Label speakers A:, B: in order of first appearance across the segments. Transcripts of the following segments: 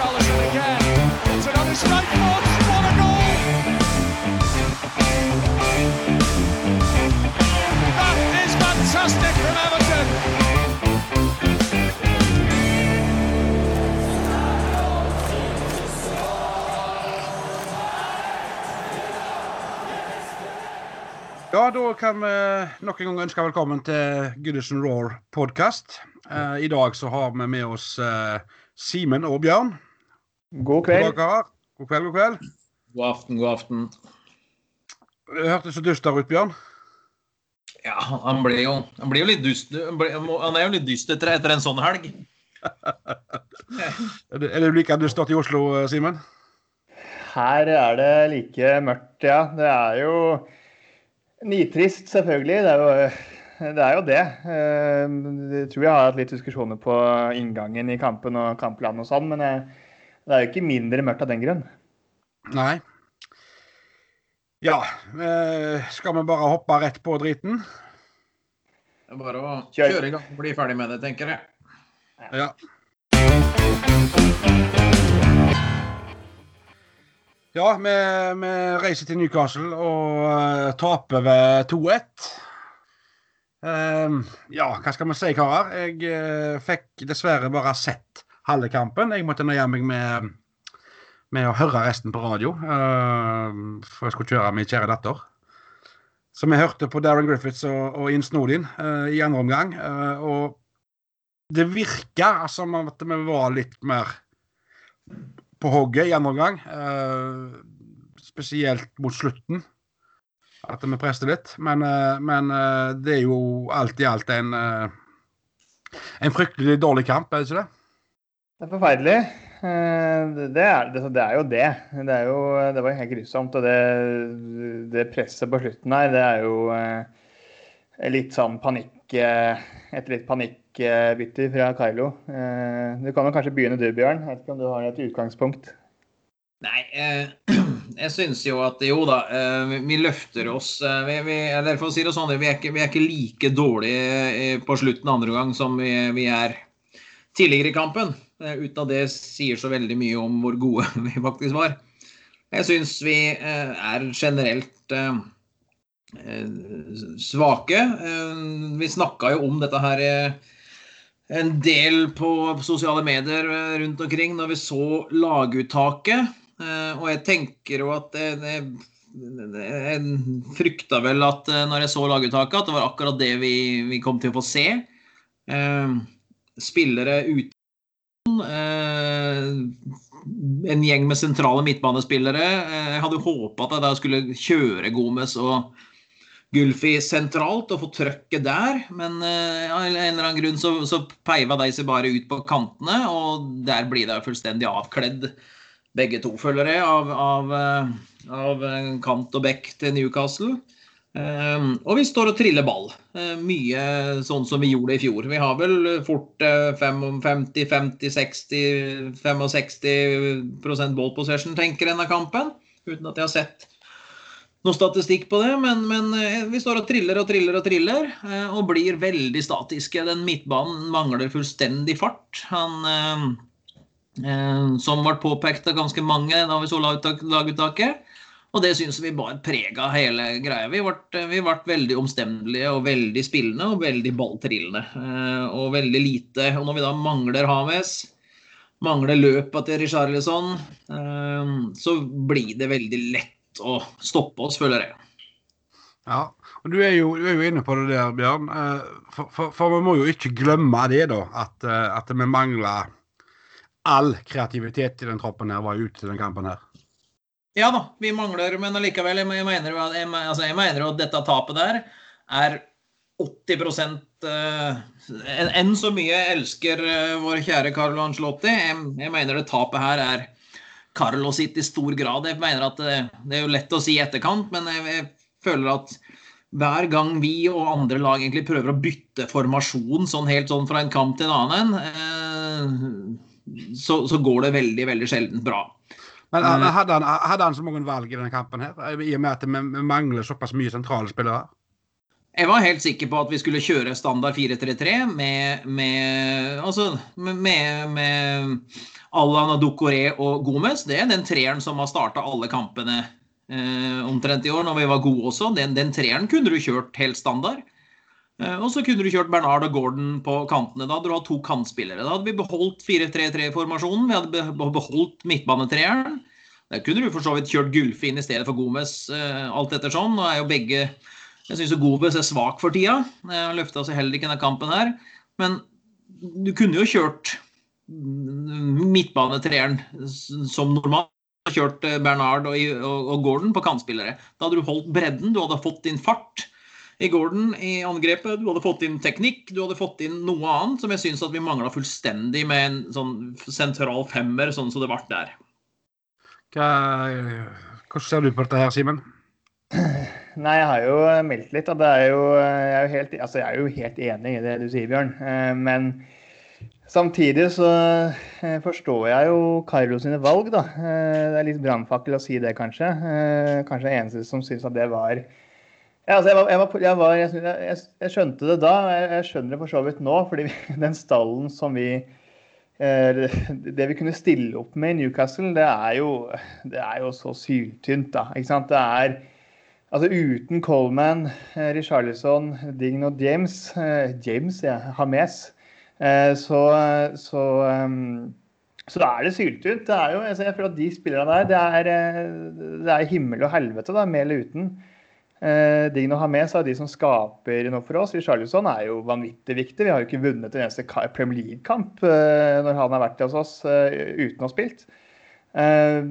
A: Richarlison again. It's another strike force. What a goal! That is fantastic from Everton.
B: Ja, da kan vi nok en gang ønske velkommen til Goodison Roar podkast. Eh, I dag så har vi med oss eh, Simen og Bjørn.
C: God kveld.
B: God kveld, god kveld.
D: God aften, god aften.
B: Du hørtes så dyster ut, Bjørn.
D: Ja, han ble jo, han ble jo litt dust. Han, ble, han er jo litt dyster etter, etter en sånn helg.
B: Er det, like dystert i Oslo, Simen?
C: Her er det like mørkt, ja. Det er jo nitrist, selvfølgelig. Det er jo det. Er jo det. Eh, Jeg tror jeg har hatt litt diskusjoner på inngangen i kampen og kampplanen og sånn, men eh, det er jo ikke mindre mørkt av den grunn.
B: Nei. Ja, eh, skal vi bare hoppe rett på driten?
D: Det er bare å kjøre i gang og bli ferdig med det, tenker jeg.
B: Ja. Ja, vi, vi reiser til Newcastle og eh, taper ved 2-1. Ehm, ja, hva skal vi si, karer? Jeg uh, fikk dessverre bare sett halve kampen. Jeg måtte nøye meg med, med å høre resten på radio, uh, for jeg skulle kjøre min kjære datter. Så vi hørte på Darren Griffiths og, og Ian Snodin uh, i andre omgang. Uh, og det virka som at vi var litt mer på hogget i andre omgang. Uh, spesielt mot slutten. At vi presset litt. Men, men det er jo alt i alt en en fryktelig dårlig kamp, er det ikke det?
C: Det er forferdelig. Eh, Det er, det, er jo det. Det, er jo, det var helt grusomt. Og det, det presset på slutten her, det er jo eh, litt sånn panikk eh, Et litt panikkbytter fra. Eh, Du kan jo kanskje begynne du, Bjørn. Jeg vet ikke om du har et utgangspunkt.
D: Nei, eh, jeg syns jo at jo da, eh, vi- løfter oss eh, vi, vi, Eller for å si det sånn, vi er ikke, vi er ikke like dårlige på slutten andre gang som vi, vi er tidligere i kampen. Eh, uten at det sier så veldig mye om hvor gode vi faktisk var. Jeg syns vi eh, er generelt eh, svake. Vi snakka jo om dette her en del på sosiale medier rundt omkring når vi så laguttaket. Og jeg tenker jo at Jeg frykta vel at når jeg så laguttaket, at det var akkurat det vi, vi kom til å få se. Spillere uten eh, En gjeng med sentrale midtbanespillere. Eh, Jeg hadde håpa at jeg da skulle kjøre Gomez og Gulfi sentralt og få trøkket der, men eh, av en eller annen grunn så, så peiva de seg bare ut på kantene, og der blir de fullstendig avkledd, begge to, følgere av, av, av kant og bekk til Newcastle. Um, og vi står og triller ball. Uh, mye sånn som vi gjorde i fjor. Vi har vel fort uh, 50, 50, 60, 65 ball possession, tenker en denne kampen. Uten at jeg har sett noe statistikk på det, men, men uh, vi står og triller og triller og triller, eh, og blir veldig statiske. Den midtbanen mangler fullstendig fart. Han eh, eh, Som ble påpekt av ganske mange da vi så laguttak- laguttaket. Og det syns vi bare prega hele greia. Vi ble, vi ble veldig omstendelige og veldig spillende og veldig balltrillende. Eh, og veldig lite Og når vi da mangler Hames, mangler løpet til Richarlison, eh, så blir det veldig lett å stoppe oss, føler jeg.
B: Ja. Og du er jo, du er jo inne på det der, Bjørn. Eh, For, for, for vi må jo ikke glemme det, da. At, eh, at vi mangler all kreativitet i den troppen her var ute til den kampen her.
D: Ja da, vi mangler, men allikevel, jeg mener, jeg, altså, jeg mener at dette tapet der er 80 eh, enn en så mye jeg elsker eh, vår kjære Carlo Ancelotti. Jeg, jeg mener det tapet her er Carlo sitt i stor grad. Jeg mener at det, det er jo lett å si i etterkant, men jeg, jeg føler at hver gang vi og andre lag egentlig prøver å bytte formasjon sånn helt sånn fra en kamp til en annen, eh, så, så går det veldig, veldig sjelden bra.
B: Men
D: Mm.
B: eh, hadde han, hadde han så mange valg i denne kampen her? I og med at vi mangler såpass mye sentrale spillere?
D: Jeg var helt sikker på at vi skulle kjøre standard 4-3-3 med, med, altså, med, med, Allan og Ducoré og Gomez. Det er den treeren som har starta alle kampene eh, omtrent i år, når vi var gode også. Den, den treeren kunne du kjørt helt standard. Eh, og så kunne du kjørt Bernard og Gordon på kantene. Da hadde du hatt to kantspillere. Da hadde vi beholdt 4-3-3-formasjonen. Vi hadde beholdt midtbanetreeren. Der kunne du for så vidt kjørt Gulfe inn i stedet for Gomez, eh, alt etter sånn. Nå er jo begge Jeg syns Gomez er svak for tida. Han løfta seg heller ikke denne kampen her. Men du kunne jo kjørt midtbanetreeren som normalt. Kjørt Bernard og Gordon på kantspillere. Da hadde du holdt bredden, du hadde fått din fart i Gordon i angrepet. Du hadde fått inn teknikk, du hadde fått inn noe annet som jeg syns at vi mangla fullstendig med en sånn sentral femmer, sånn som det ble der.
B: Hva, hvordan ser du på dette her, Simen?
C: Nei, jeg har jo meldt litt. Og det er jo, jeg, er jo helt, altså jeg er jo helt enig i det du sier, Bjørn. Eh, men samtidig så eh, forstår jeg jo Carlo sine valg, da. Eh, det er litt brannfakkel å si det, kanskje. Kanskje eneste som syns at det var ja, altså jeg, var, jeg, var, jeg, var, jeg, jeg, skjønte det da, jeg, skjønner det for så vidt nå. fordi den stallen som vi eh, Det vi kunne stille opp med i Newcastle, det er jo, det er jo så syltynt, da. ikke sant? Det er altså uten Coleman, eh, Richarlison, Dign og James eh, James, ja, Hames, så, så så da er det syltynt. Det er jo, altså jeg føler at De spillerne der, det er, det er himmel og helvete, da, med eller uten. Eh, å ha med seg de som skaper noe for oss. Richarlison er jo vanvittig viktig. Vi har jo ikke vunnet en eneste Premier League-kamp eh, når han har vært hos oss eh, uten å ha spilt. Eh,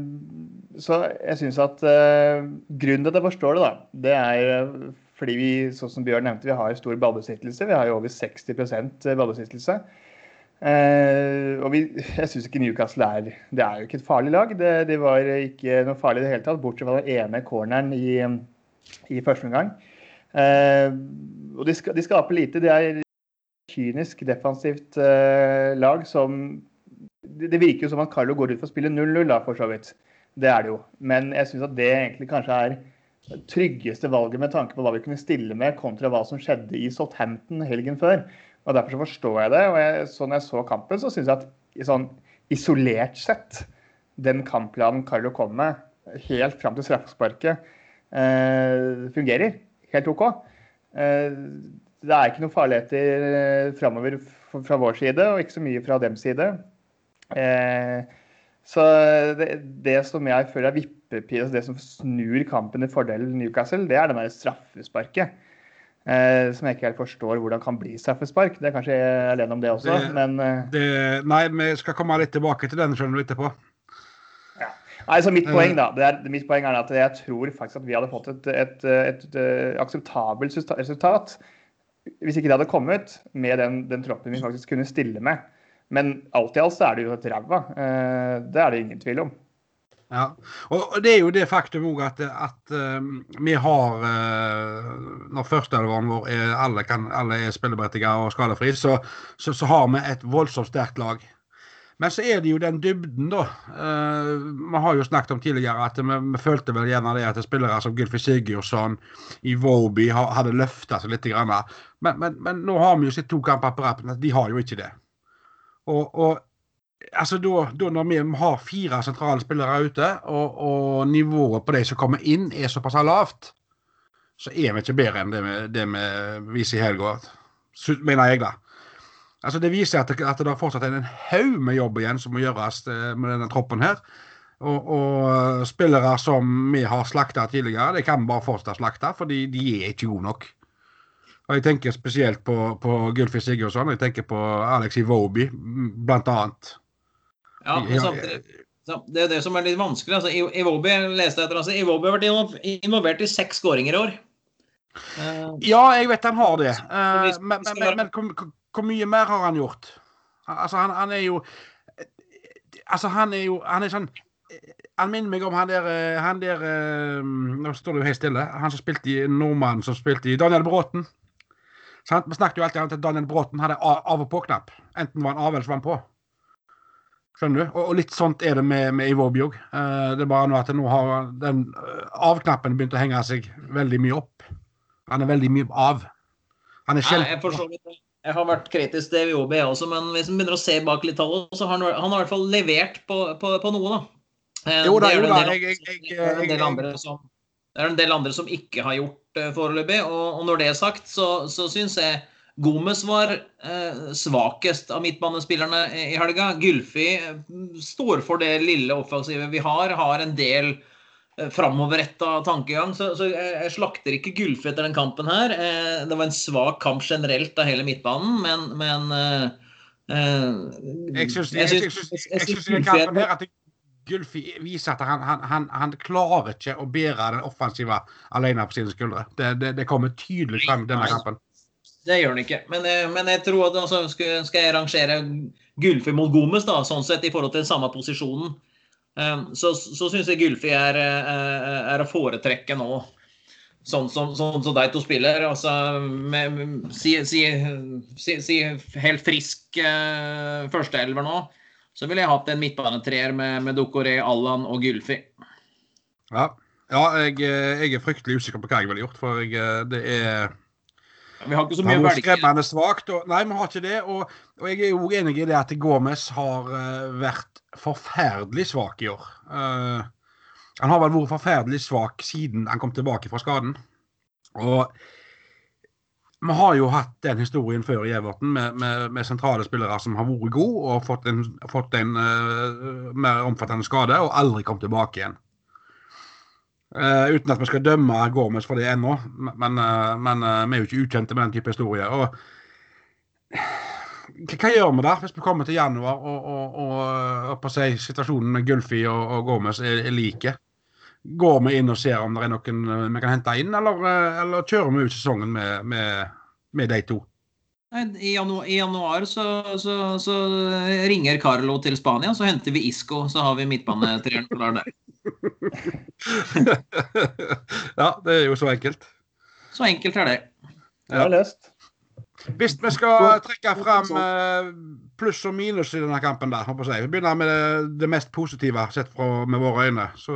C: så jeg syns at eh, grunnen til at jeg forstår det, da, det er eh, fordi vi sånn som Bjørn nevnte, vi har stor ballbesittelse. Vi har jo over 60 ballbesittelse. Eh, og vi, jeg syns ikke Newcastle er Det er jo ikke et farlig lag. Det, det var ikke noe farlig i det hele tatt, bortsett fra den ene corneren i, i første omgang. Eh, og de, de, skaper lite. Det er kynisk defensivt eh, lag som det, det, virker jo som at Carlo går ut for å spille 0-0, da, for så vidt. Det er det jo. Men jeg syns at det egentlig kanskje er det tryggeste valget med tanke på hva vi kunne stille med, kontra hva som skjedde i Southampton helgen før. Og Derfor så forstår jeg det. og jeg, så jeg så kampen, så syns jeg at sånn isolert sett, den kampplanen Carlo kom med, helt fram til straffesparket, fungerer helt OK. Eh, det er ikke noen farligheter eh, framover fra vår side, og ikke så mye fra dems side. Så det, det, som jeg føler er vippepil, altså det som snur kampen i fordel Newcastle, det er det der straffesparket. Eh, som jeg ikke helt forstår hvordan kan bli straffespark. Det er kanskje alene om det også, det, men
B: det, Nei, vi skal komme litt tilbake til den skjønner du etterpå.
C: Nei, så Mitt eh. poeng da, er, mitt poeng er at jeg tror faktisk at vi hadde fått et, et, et, et eh, akseptabelt resultat hvis ikke det hadde kommet med den, den, troppen vi faktisk kunne stille med. Men alt i alt så er det jo et ræva. Eh, det er det ingen tvil om.
B: Ja, og det er jo det faktum òg at, at um, vi har Når førsteelveren vår er alle, kan, alle er spilleberettiget og skadefri, så, så, så, har vi et voldsomt sterkt lag. Men så er det jo den dybden, da. Uh, har jo snakket om tidligere at vi, vi følte vel gjerne det at spillere som Gylfi Sigurdsson, i Våby hadde løfta seg litt. Grann. Men, men, men, nå har vi jo sett to kamper på rappen, de har jo ikke det. Og, og altså da, da, når vi har fire sentrale spillere ute, og, og, nivået på de som kommer inn, er såpass lavt, så er vi ikke bedre enn det vi, det vi viser i helga, mener jeg, da. Altså Det viser at det, at det fortsatt er en haug med jobb igjen som må gjøres eh, med denne troppen her. Og, og spillere som vi har slakta tidligere, det kan vi bare fortsette å slakte, fordi de er ikke gode nok. Og Jeg tenker spesielt på, på Gylfi Sigurdsson, jeg tenker på Alex Iwobi, blant annet.
D: Ja, men samtidig, det er det som er litt vanskelig. altså Iwobi leste etter, altså, Iwobi har vært involvert i seks skåringer i år.
B: Ja, jeg vet han har det. Men, men, men, men hvor mye mer har han gjort? Altså, han, han er jo Altså, han er jo Han er sånn han minner meg om han der, han der Nå står det jo helt stille. Han som spilte i nordmannen som spilte i Daniel Bråten. Sant? Vi snakket jo alltid om at Daniel Bråten hadde av- og på-knapp. Enten var han av eller så var han på. Skjønner du? Og, og litt sånt er det med, med Ivo Bjog. Uh, det er bare nå at nå har den av-knappen begynt å henge seg veldig mye opp. Han er veldig mye av.
D: Han er sjelden jeg har vært kritisk til VOB også, men hvis man begynner å se bak litt tall, så har han, han har i hvert fall levert på, på, på noe, da.
B: Eh, jo da, jo da. Det
D: er en del andre som, det er en del andre som ikke har gjort uh, foreløpig. Og, og, når det er sagt, så, så syns jeg Gomez var eh, svakest av midtbanespillerne i helga. Gylfi står for det lille offensivet vi har. Har en del framoverretta tankegang. Så, så jeg, slakter ikke Gulfe etter den kampen her. Eh, det var en svak kamp generelt av hele midtbanen, men, men eh,
B: Jeg syns i kampen her at Gulfi viser at han, han, han, han, klarer ikke å bære den offensive alene på sine skuldre. Det, det, det kommer tydelig frem i denne kampen.
D: Det gjør han ikke. Men, men jeg tror at altså, skal, jeg rangere Gulfi mot Gomes, da, sånn sett i forhold til samme posisjonen, så, så syns jeg Gylfi er, eh, er, å foretrekke nå. Sånn som, sånn som de to spiller. Altså, med, si, si, si, si, helt frisk uh, førsteelver nå, så ville jeg hatt en midtbanetreer med, med Dokoré, Allan og Gylfi.
B: Ja, ja jeg, eh, jeg, er fryktelig usikker på hva jeg ville gjort, for jeg, det er
D: vi har ikke så mye velge.
B: Skremmende svakt. Nei, vi har ikke det. Og, og jeg er jo enig i det at Gomez har vært forferdelig svak i år. Uh, han har vel vært forferdelig svak siden han kom tilbake fra skaden. Og vi har jo hatt den historien før i Everton med, med, med sentrale spillere som har vært gode og fått en, fått en uh, mer omfattende skade og aldri kommet tilbake igjen. Uh, uten at vi skal dømme Gormes for det ennå, men, men vi er jo ikke ukjente med den type historie. Og, hva gjør vi da, hvis vi kommer til januar og, og, og, og seg, situasjonen med Gulfi og, og Gomez er, er, like? Går vi inn og ser om det er noen vi kan hente inn, eller, eller kjører vi ut sesongen med, med, med de to?
D: I januar, i januar så, så, så, ringer Carlo til Spania, så henter vi Isco. Så har vi midtbanetreeren klar der.
B: ja, det er jo så enkelt.
D: Så enkelt er det.
C: Ja. løst.
B: Hvis vi skal trekke frem eh, pluss og minus i denne kampen, der, jeg. vi begynner med det, mest positive sett fra, med våre øyne. Så,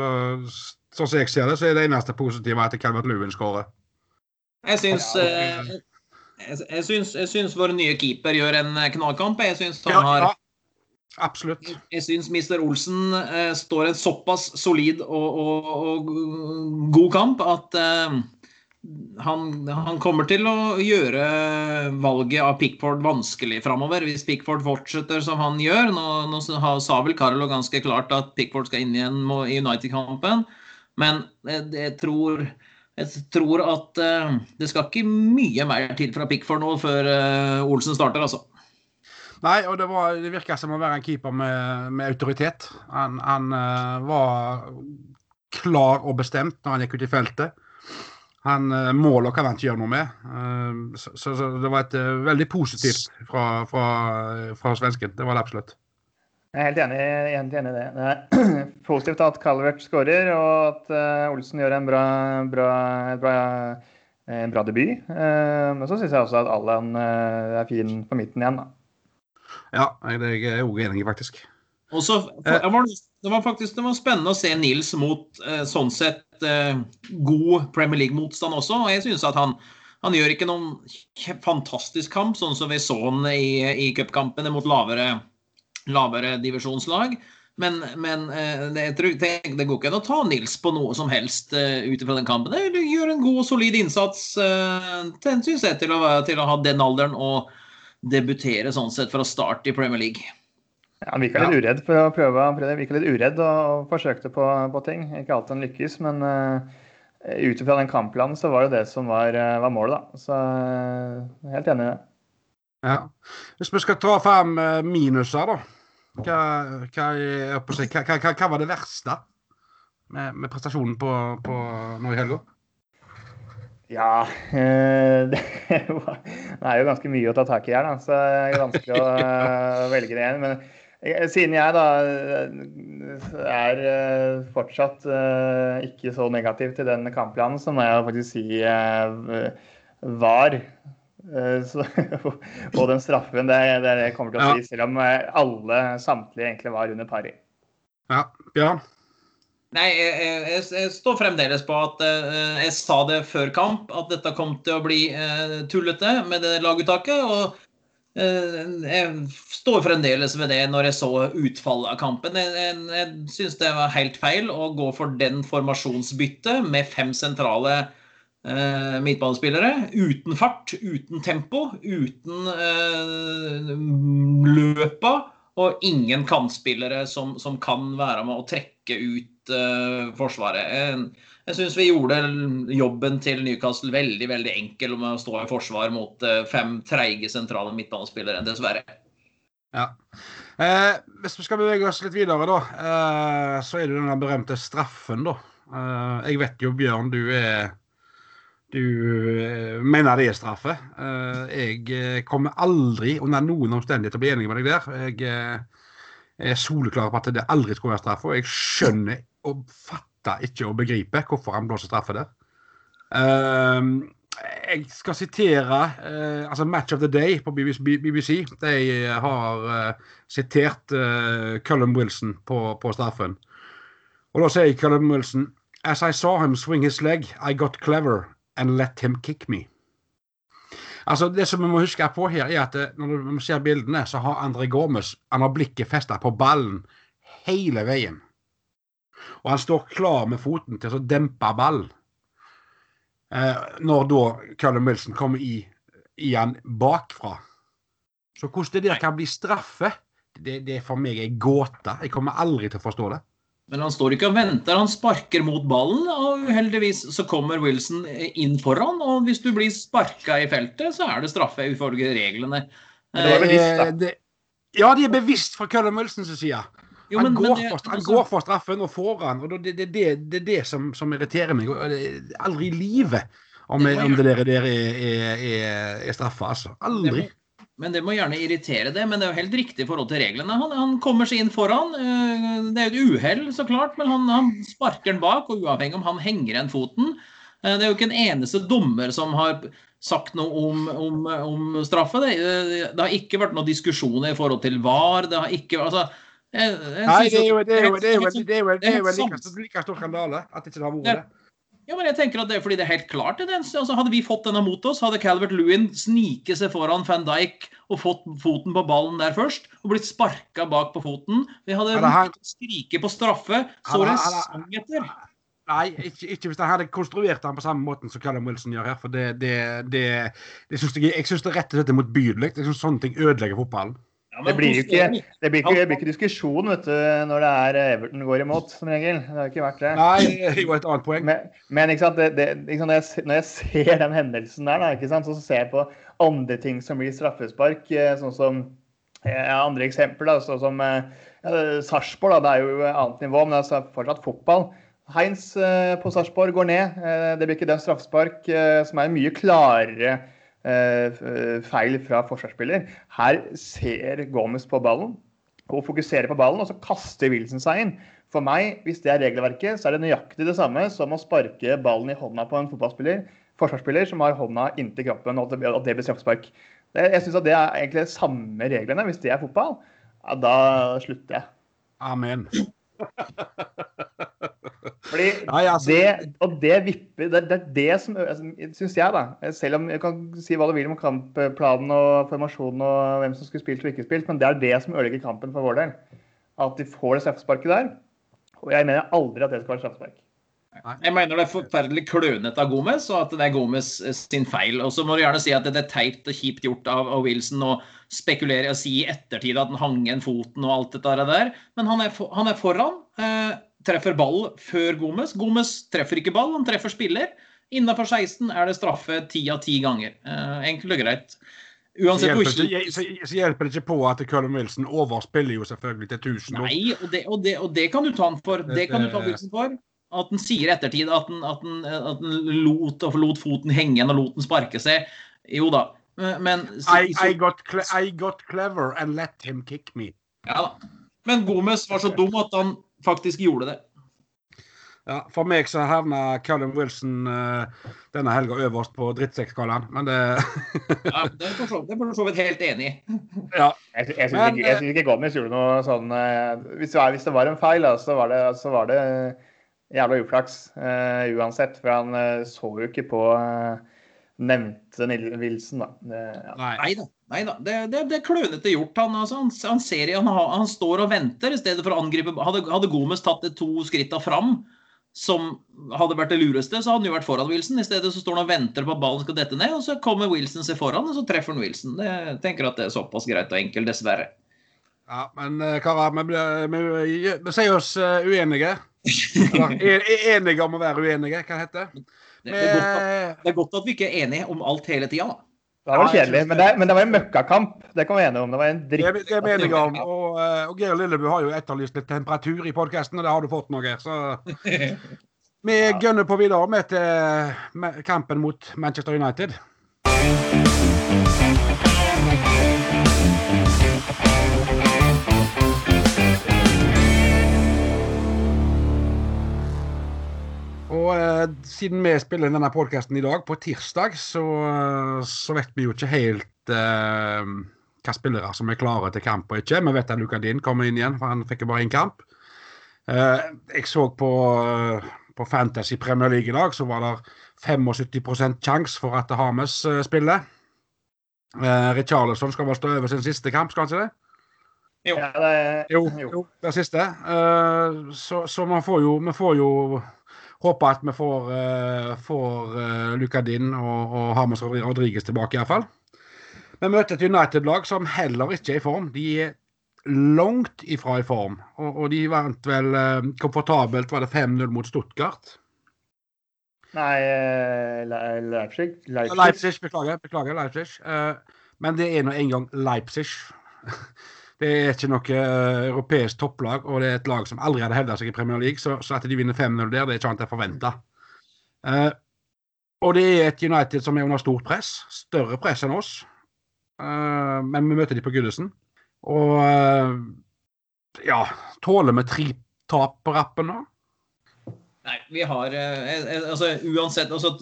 B: sånn som jeg ser det, så er det eneste positive at Calvert Lewin skårer.
D: Jeg syns eh, jeg, syns, jeg syns vår nye keeper gjør en knallkamp. Jeg syns han har ja,
B: Absolutt.
D: Jeg syns Mr. Olsen eh, står en såpass solid og, og, og god kamp at eh, han, han, kommer til å gjøre valget av Pickford vanskelig framover, hvis Pickford fortsetter som han gjør. Nå, nå sa vel Carlo ganske klart at Pickford skal inn igjen i United-kampen, men jeg, jeg, tror, jeg, tror at uh, det skal ikke mye mer til fra Pickford nå før uh, Olsen starter, altså.
B: Nei, og det, var, det virker som å være en keeper med, med autoritet. Han, han var klar og bestemt når han gikk ut i feltet. Han uh, Målet kan han ikke gjøre noe med. Uh, så, så, så, det var et uh, veldig positivt fra, fra, fra, svensken. Det var det absolutt.
C: Jeg er helt enig, helt enig i det. Det er positivt at Calvert skårer, og at Olsen gjør en bra, bra, bra, en bra debut. men så syns jeg også at Allan er fin på midten igjen. da.
B: Ja, det er jeg òg enig i, faktisk.
D: Også, det, var, det, var, faktisk det var spennende å se Nils mot eh, sånn sett eh, god Premier League-motstand også. og jeg synes at han, han gjør ikke noen fantastisk kamp, sånn som vi så han i, i cupkampene mot lavere, lavere divisjonslag. Men, men eh, det, det, det, går ikke an å ta Nils på noe som helst ut ifra den kampen. Det gjør en god og solid innsats, synes jeg, til å, til å ha den alderen. og debutere sånn sett fra start i Premier League.
C: Ja, han virka litt uredd for å prøve. Han virka litt uredd og, forsøkte på, på, ting. Ikke alltid han lykkes, men uh, ut ifra den kampplanen så var det det som var, uh, var målet, da. Så uh, helt enig i det.
B: Ja. Hvis vi skal ta frem minuser, da. Hva, hva, hva, hva, var det verste med, med prestasjonen på, på nå i helga?
C: Ja eh, det, er jo ganske mye å ta tak i her, da, så det er vanskelig å eh, velge det igjen. Men siden jeg da er eh, fortsatt ikke så negativ til den kampplanen, så må jeg faktisk si var. Så, og den straffen, det er det jeg kommer til å si, selv om alle samtlige egentlig var under pari.
B: Ja, Bjørn?
D: Nei, jeg, jeg, jeg, står fremdeles på at jeg sa det før kamp, at dette kom til å bli tullete med det laguttaket. Og jeg står fremdeles ved det når jeg så utfallet av kampen. Jeg, jeg, jeg syns det var helt feil å gå for den formasjonsbyttet med fem sentrale midtbanespillere. Uten fart, uten tempo, uten løpa og ingen kantspillere som, som kan være med å trekke ut eh, Forsvaret. Jeg, jeg syns vi gjorde jobben til Newcastle veldig veldig enkel med å stå i forsvar mot uh, fem treige sentrale midtbanespillere, dessverre.
B: Ja. Eh, hvis vi skal bevege oss litt videre, da, eh, så er det den berømte straffen, da. Eh, jeg vet jo, Bjørn, du er Du eh, mener det er straffe. Eh, jeg eh, kommer aldri under noen omstendighet til å bli enig med deg der. Jeg er soleklar på at det aldri skulle være straffe, og jeg skjønner og fatter ikke å begripe hvorfor han blåser straffe der. jeg skal sitere uh, altså Match of the Day på BBC. BBC. De har uh, sitert uh, Cullum Wilson på, på, straffen. Og da sier Cullum Wilson As I saw him swing his leg, I got clever and let him kick me. Altså Det som vi må huske på her, er at eh, når vi ser bildene, så har André Gormes han har blikket festa på ballen hele veien. Og han står klar med foten til å dempe ballen. Eh, når da Callum Wilson kommer i, i han bakfra. Så hvordan det der kan bli straffe, det, det er for meg ei gåte. Jeg kommer aldri til å forstå det.
D: Men han står ikke og venter, han sparker mot ballen. Og uheldigvis så kommer Wilson inn foran. Og hvis du blir sparka i feltet, så er det straffe ifølge reglene.
B: Det var bevisst, da. Eh, ja, de er bevisst fra Cullum Wilsons side. Jo, han, går, men det, for, han altså, går, for, straffen og får han. og Det er det, det, det, som, som, irriterer meg. Aldri i livet om, om det der, der er, er, er, er straffa. Altså. Aldri.
D: Men det må gjerne irritere det. Men det er jo helt riktig i forhold til reglene. Han, han kommer seg inn foran. Eh, det er jo et uhell, så klart, men han, han sparker den bak. Og uavhengig om han henger igjen foten eh, Det er jo ikke en eneste dommer som har sagt noe om, om, om straffe. Det, det, har ikke vært noen diskusjoner i forhold til VAR. Det har ikke altså,
B: jeg, jeg Nei, det er jo, det er jo, det er jo, det er jo, det er jo like, like stor skandale at ikke det har vært det.
D: Ja, men jeg tenker at det er fordi det er helt klart. Det. Altså, hadde vi fått denne mot oss, hadde Calvert Lewin sniket seg foran van Dijk og fått foten på ballen der først, og blitt sparka bak på foten. Vi hadde han... skriket på straffe, så det sang etter.
B: Nei, ikke, ikke, hvis jeg hadde konstruert den på samme måten som Callum Wilson gjør her. For det, det, det, det synes jeg, jeg syns det rett og slett er motbydelig. Jeg syns sånne ting ødelegger fotballen.
C: Ja, det blir jo ikke, det blir ikke, det blir ikke diskusjon vet du, når det er Everton går imot, som regel. Det har ikke vært det.
B: Nei, det var et annet poeng.
C: Men, men ikke sant, det, ikke sant, når, jeg, når, jeg, ser den hendelsen der, da, ikke sant, så ser jeg på andre ting som blir straffespark. Eh, sånn som ja, Andre eksempler, da, sånn som ja, Sarpsborg. Det er jo annet nivå, men det er fortsatt fotball. Heinz eh, på Sarpsborg går ned. Eh, det blir ikke den straffespark, som er mye klarere Eh, feil fra forsvarsspiller. Her ser Gomez på ballen og fokuserer på ballen, og så kaster Wilson seg inn. For meg, hvis det er regelverket, så er det nøyaktig det samme som å sparke ballen i hånda på en fotballspiller, forsvarsspiller som har hånda inntil kroppen, og at det blir straffespark. Jeg syns det er egentlig de samme reglene. Hvis det er fotball, ja, da slutter jeg.
B: Amen.
C: Fordi Nei, altså, det, og det vipper Det, det er det som altså, syns jeg, da. Selv om jeg kan si hva du vil om kampplanen og formasjonen og hvem som skulle spilt og ikke spilt, men det er det som ødelegger kampen for vår del. At de får det straffesparket der. Og jeg mener aldri at det skal være straffespark.
D: Jeg mener det er forferdelig klønete av Gomez, og at det er Gomez sin feil. Og så må du gjerne si at det er teit og kjipt gjort av, Wilson å spekulere og si i ettertid at han hang igjen foten og alt dette der. Men han er, for, han er foran. Eh, treffer ball før Gomez. Gomez treffer ikke ball, han treffer spiller. Innafor 16 er det straffe ti av ti ganger. Eh, enkelt og greit.
B: Uansett så hjelper, ikke, så, så hjelper det ikke på at Cullum Wilson overspiller jo selvfølgelig til 1000.
D: Nei, og det, og, det, og det, kan du ta han for. Det kan du ta Wilson for. At han sier i ettertid at han, at han lot, lot, foten henge igjen og lot den sparke seg. Jo da. Men
B: så, I, I, got I, got clever and let him kick me.
D: Ja da. Men Gomez var så dum at han faktisk gjorde det.
B: Ja, For meg så havna Callum Wilson uh, denne helga øverst på drittsekkskalaen, men det
D: Ja, Det er for så vidt helt enig i.
C: ja. Jeg, jeg syns ikke, synes ikke Gomez gjorde noe sånn uh, hvis, det var, hvis, det var, en feil, da, så var det, så var det jævla uflaks uh, uansett. For han så jo ikke på nevnte Wilson, da.
D: Det, ja. Nei da. Nei da, det, det, det, er klønete gjort. Han, altså, han, han, ser, han, han, står og venter i stedet for å angripe. Hadde, hadde Gomez tatt de to skritta fram, som hadde vært det lureste, så hadde han jo vært foran Wilson. I stedet så står han og venter på at ballen skal dette ned, og så kommer Wilson seg foran, og så treffer han Wilson. Det, jeg tenker at det er såpass greit og enkelt, dessverre.
B: Ja, men eh, karer, vi, vi, vi, vi sier oss eh, uenige. Eller enige om å være uenige, hva heter det?
D: Det, det, er at,
B: Vi-
D: det er godt at vi ikke er enige om alt hele tida, da.
C: Det var kjedelig, men
B: det.
C: men det var en møkkakamp. Det kan vi enige om. Det var en dritt.
B: det er vi enige om. Og, eh, og Geir Lillebu har jo etterlyst litt temperatur i podkasten, og det har du fått nå, Geir. Så vi gønner på videre med til kampen mot Manchester United. Og eh, siden vi spiller inn denne podkasten i dag, på tirsdag, så, eh, så vet vi jo ikke helt eh, hva spillere som er klare til kamp og ikke. Vi vet at Luka Din kommer inn igjen, for han fikk jo bare én kamp. Eh, jeg så på, eh, på Fantasy Premier League i dag, så var det 75 sjanse for at Hames eh, spiller. Eh, Richarlison skal vel stå over sin siste kamp, skal han ikke det?
D: Jo.
C: Ja, det,
B: Jo,
C: Jo.
B: jo det siste. Eh, så, så man får jo, vi får jo håpe at vi får, uh, får uh, Luca Din og, og Hamas Rodriguez tilbake, iallfall. Vi møter et United-lag som heller ikke er i form. De er langt ifra i form. Og, og de vant vel uh, komfortabelt, var det 5-0 mot Stuttgart?
C: Nei, eh, Leipzig. Leipzig.
B: Leipzig, beklager. beklager Leipzig. Eh, men det er nå engang Leipzig. Det er ikke noe eh, europeisk topplag, og det er et lag som aldri hadde hevda seg i Premier League. Så, så at de vinner 5-0 der, det er ikke annet enn forventa. og det er et United som er under stort press. Større press enn oss. Eh, men vi møter de på Goodison. Og eh, ja Tåler vi tre tap på rappen nå?
D: Nei, vi har eh, eh, Altså uansett altså,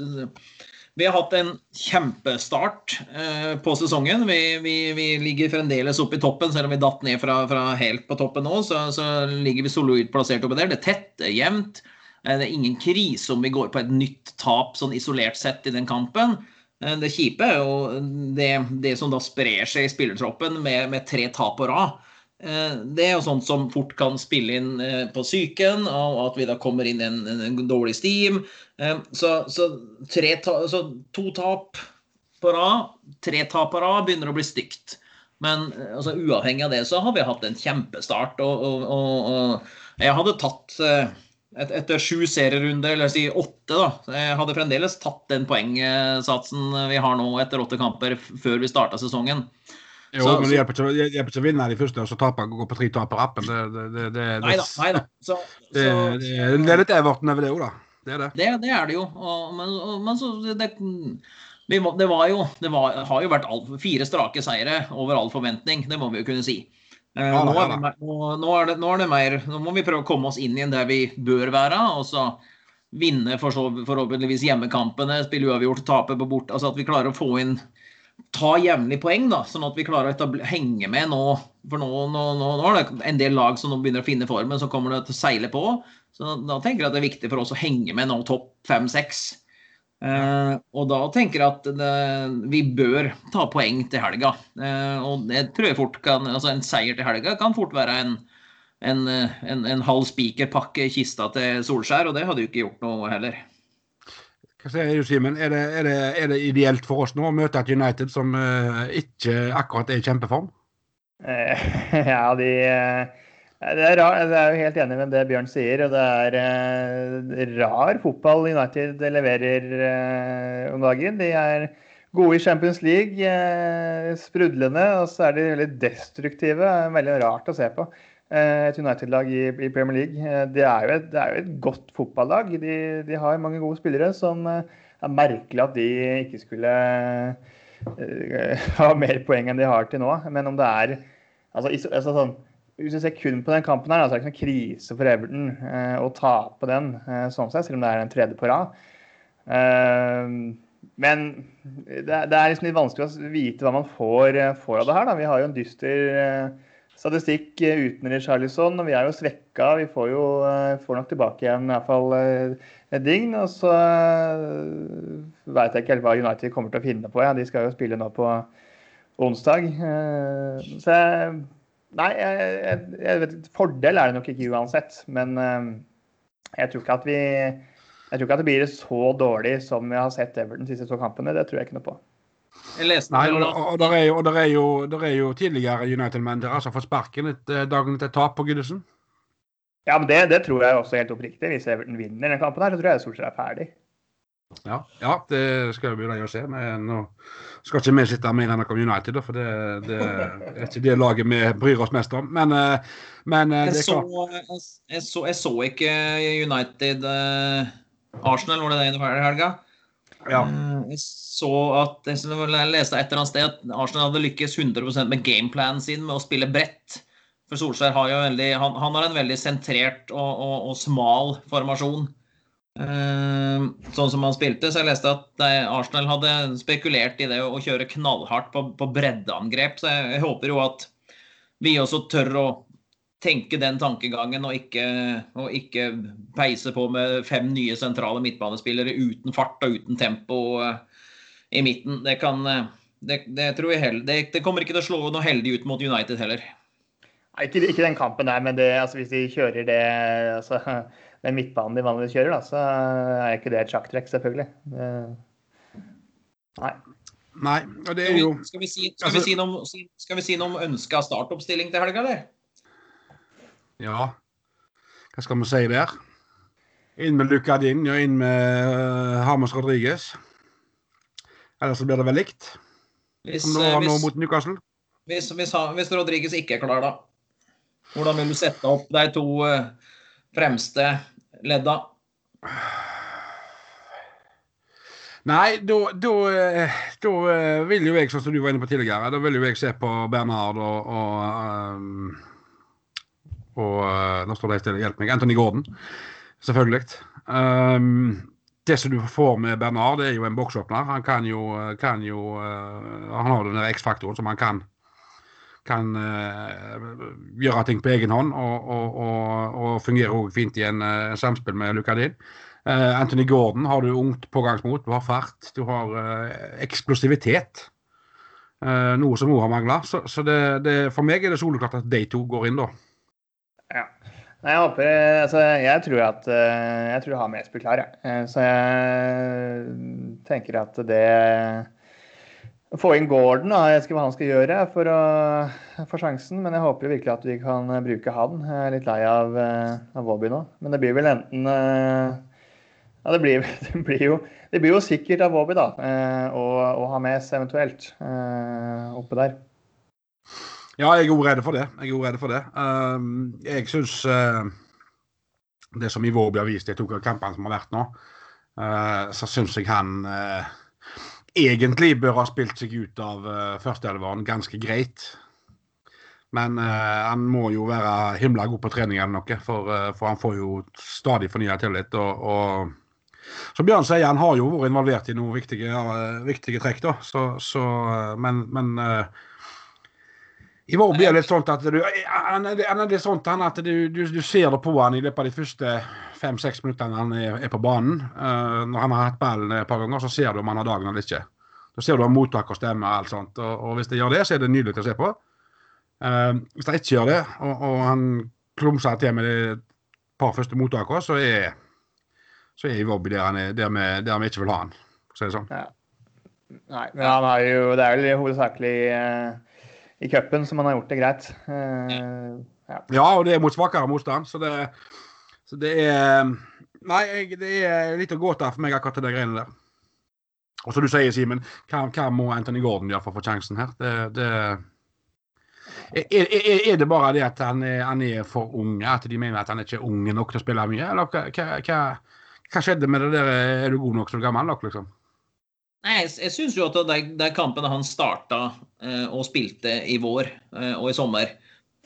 D: Vi har hatt en kjempestart eh, på sesongen. Vi, vi, vi ligger fremdeles oppe i toppen, selv om vi datt ned fra, fra helt på toppen nå. Så, så ligger vi solid plassert oppe der. Det er tett, det er jevnt. Eh, det er ingen krise om vi går på et nytt tap sånn isolert sett i den kampen. Eh, Det kjipe er jo det, det som da sprer seg i spillertroppen med, med tre tap på rad. Eh, Det er jo sånt som fort kan spille inn eh, på psyken, og at vi da kommer inn i en, en dårlig steam. Eh, Så, så, ta, så to tap på rad, tre tap på rad begynner å bli stygt. Men altså, uavhengig av det så har vi hatt en kjempestart. Og, og, og, og jeg hadde tatt et, etter sju serierunder, eller si åtte, da. Jeg hadde fremdeles tatt den poengsatsen vi har nå etter åtte kamper før vi starta sesongen.
B: Jo,
D: Så-
B: men det hjelper ikke, hjelper ikke å vinne de første, og så tape gå på tre tap på rappen. Det, det, det, det,
D: Nei da. Nei da. Så,
B: Det,
D: så,
B: det, det er litt Everton over det òg, da. Det er det.
D: Det, det er det jo. Og, men, og, men så det, må- det var jo Det var, har jo vært all, fire strake seire over all forventning. Det må vi jo kunne si. Eh,
B: Ja da,
D: nå,
B: ja
D: er
B: da.
D: vi, mer- nå, nå, er det, nå er det mer Nå må vi prøve å komme oss inn igjen der vi bør være. Og så vinne for så, forhåpentligvis hjemmekampene, spille uavgjort, tape på bort. Altså at vi klarer å få inn Ta jevnlig poeng, da, sånn at vi klarer å henge med nå. For nå, nå, nå, nå er det en del lag som begynner å finne formen, så kommer det til å seile på. Så da tenker jeg at det er viktig for oss å henge med nå topp fem-seks. Eh, og da tenker jeg at det, vi bør ta poeng til helga. Eh, og det tror jeg fort kan Altså en seier til helga kan fort være en, en, eh, en, en halv spikerpakke i kista til Solskjær, og det hadde jo ikke gjort noe heller.
B: Hva sier du, Simen? Er, er, er det ideelt for oss nå å møte et United som uh, ikke akkurat er i kjempeform?
C: Eh, Ja, de eh, det er, rar, jeg er jo helt enig med det Bjørn sier. og Det er rar fotball United leverer om dagen. De er gode i Champions League, sprudlende, og så er de veldig destruktive. Veldig rart å se på. Eh, et United-lag i, i Premier League. Eh, det, er et, det er jo et godt fotballag. De, de har mange gode spillere som det er merkelig at de ikke skulle eh, ha mer poeng enn de har til nå. Men om det er altså, altså sånn, Hvis du ser kun på den kampen, her, så er det ikke noen krise for Everton eh, å tape den, eh, sånn sett, selv om det er en tredje på rad. Eh, men det, det er liksom litt vanskelig å vite hva man får, eh, får av det her. Da. Vi har jo en dyster eh, statistikk eh, uten Richarlison, og vi er jo svekka. Vi får jo eh, får nok tilbake igjen i hvert fall eh, et dygn. Og så veit jeg ikke helt hva United kommer til å finne på. Ja. De skal jo spille nå på onsdag. Så Nei, jeg, jeg, jeg vet, fordel er det nok ikke uansett. Men jeg tror ikke at vi jeg tror ikke at det blir så dårlig som vi har sett Everton de siste to kampene. Det tror jeg ikke noe på.
D: Jeg leste
B: Nei, og, og, der er jo, og der er jo, der er jo tidligere United-menn som har fått sparken etter dagen etter tap på Goodison.
C: Ja, men det, det tror jeg også helt oppriktig. Hvis Everton vinner den kampen, her, så tror jeg stort sett er ferdig.
B: Ja, ja, det skal vi jo se. Men nå skal ikke vi sitte mer enn om United, for det, det er ikke det laget vi bryr oss mest om. Men, eh, men eh, det
D: Jeg
B: er
D: så, jeg, så, jeg så ikke United eh, Arsenal, var det det i helga?
B: Ja.
D: Eh, Jeg så at jeg leste et eller annet sted at Arsenal hadde lykkes 100% med gameplanen sin med å spille bredt. For Solskjær har jo veldig, han, han har en veldig sentrert og, og, og smal formasjon. Eh, sånn som han spilte. Så jeg leste at Arsenal hadde spekulert i det å kjøre knallhardt på, på breddeangrep. Så jeg, jeg håper jo at vi også tør å tenke den tankegangen og ikke, og ikke peise på med fem nye sentrale midtbanespillere uten fart og uten tempo eh, i midten. Det kan eh, det, det tror jeg heller, det, det kommer ikke til å slå noe heldig ut mot United heller.
C: Nei, ikke, ikke den kampen der, men det, altså, hvis de kjører det altså, den midtbanen de vanligvis kjører, da, så er ikke det et sjakktrekk, selvfølgelig. Det, nei.
B: Nei, og det
D: Skal
B: er
D: vi,
B: jo
D: skal vi, si, skal
B: altså-
D: vi, si, noe, om- si, skal vi si noe om ønska startoppstilling til helga, eller?
B: Ja, hva skal vi si der? Inn med Lucadin og inn med uh, Hamas Rodriguez. Ellers så blir det vel likt,
D: Hvis,
B: som nå,
D: eh,
B: var nå mot Newcastle.
D: hvis, hvis, hvis Rodriguez ikke er klar, da? Hvordan vil du sette opp de to eh, fremste ledda?
B: Nei, da, eh, eh, vil jo jeg, sånn som du var inne på tidligere, da vil jo jeg se på Bernhard og, og, um, og eh, Nå står det stille, hjelp meg. Anthony Gordon, selvfølgelig. Um, det som du får med Bernhard, det er jo en boksåpner. Han kan jo, kan jo eh, Han har den X-faktoren som han kan kan uh, gjøre ting på egen hånd og, og, og, og fungerer også fint i en uh, samspill med Lucadin. Uh, Anthony Gordon har du ungt pågangsmot, du har fart, du har eh, eksplosivitet. Eh, noe som òg har mangla. Så, så det, det, for meg er det soleklart at de to går inn, da.
C: Nei, jeg håper Altså, jeg tror at eh, Jeg tror har Mesby klar, jeg. Eh, Så jeg tenker at det å få inn Gordon, da, jeg vet ikke hva han skal gjøre for å få sjansen, men jeg håper virkelig at vi kan bruke han. Jeg er litt lei av, eh, av Bobby nå. Men det blir vel enten eh, Ja, det blir, det blir, jo, det blir jo sikkert av Bobby, da. å ha med seg eventuelt eh, oppe der.
B: Ja, jeg er òg redd for det. Jeg er også redd for det. Um, jeg syns uh, det som Ivorbi blir vist i to av kampene som har vært nå, uh, så syns jeg han uh, egentlig bør ha spilt seg ut av uh, førsteelveren ganske greit. Men han må jo være himla god på trening eller noe, for, for han får jo stadig fornya tillit. Og, og, som Bjørn sier, han har jo vært involvert i noen viktige, viktige trekk, da. Så, så, men, men i vår er det sånn at du han er, han er sånn at du, du, du, ser det på han i løpet av de første fem-seks minuttene han er, er, på banen. Uh, når han har hatt ballen et par ganger, så ser du om han har dagen eller ikke. Da ser du om mottak og stemme og alt sånt. Og, og hvis det gjør det, så er det nydelig å se på. Uh, hvis det ikke gjør det, og, og han klumser til med de par første mottakene, så er så er Iwobi der, han er, der, vi, der vi ikke vil ha han, for å si det sånn.
C: Ja. Nei, men han har jo Det er vel hovedsakelig uh, i cupen så man har gjort det greit. Uh,
B: ja. ja. og det er mot svakere motstand, så det, så det er Nei, jeg, det er litt å gå til for meg, akkurat det greiene der. Og som du sier, Simen, hva, hva, må Anthony Gordon gjøre for å få sjansen her? Det, det er, er, er, det bare det at han er, han er, for ung, at de mener at han er ikke er ung nok til å spille mye? Eller hva, hva, hva skjedde med det der? Er du god nok som gammel nok, liksom?
D: Nei, jeg, jeg syns jo at de, de kampene han starta eh, og spilte i vår eh, og i sommer,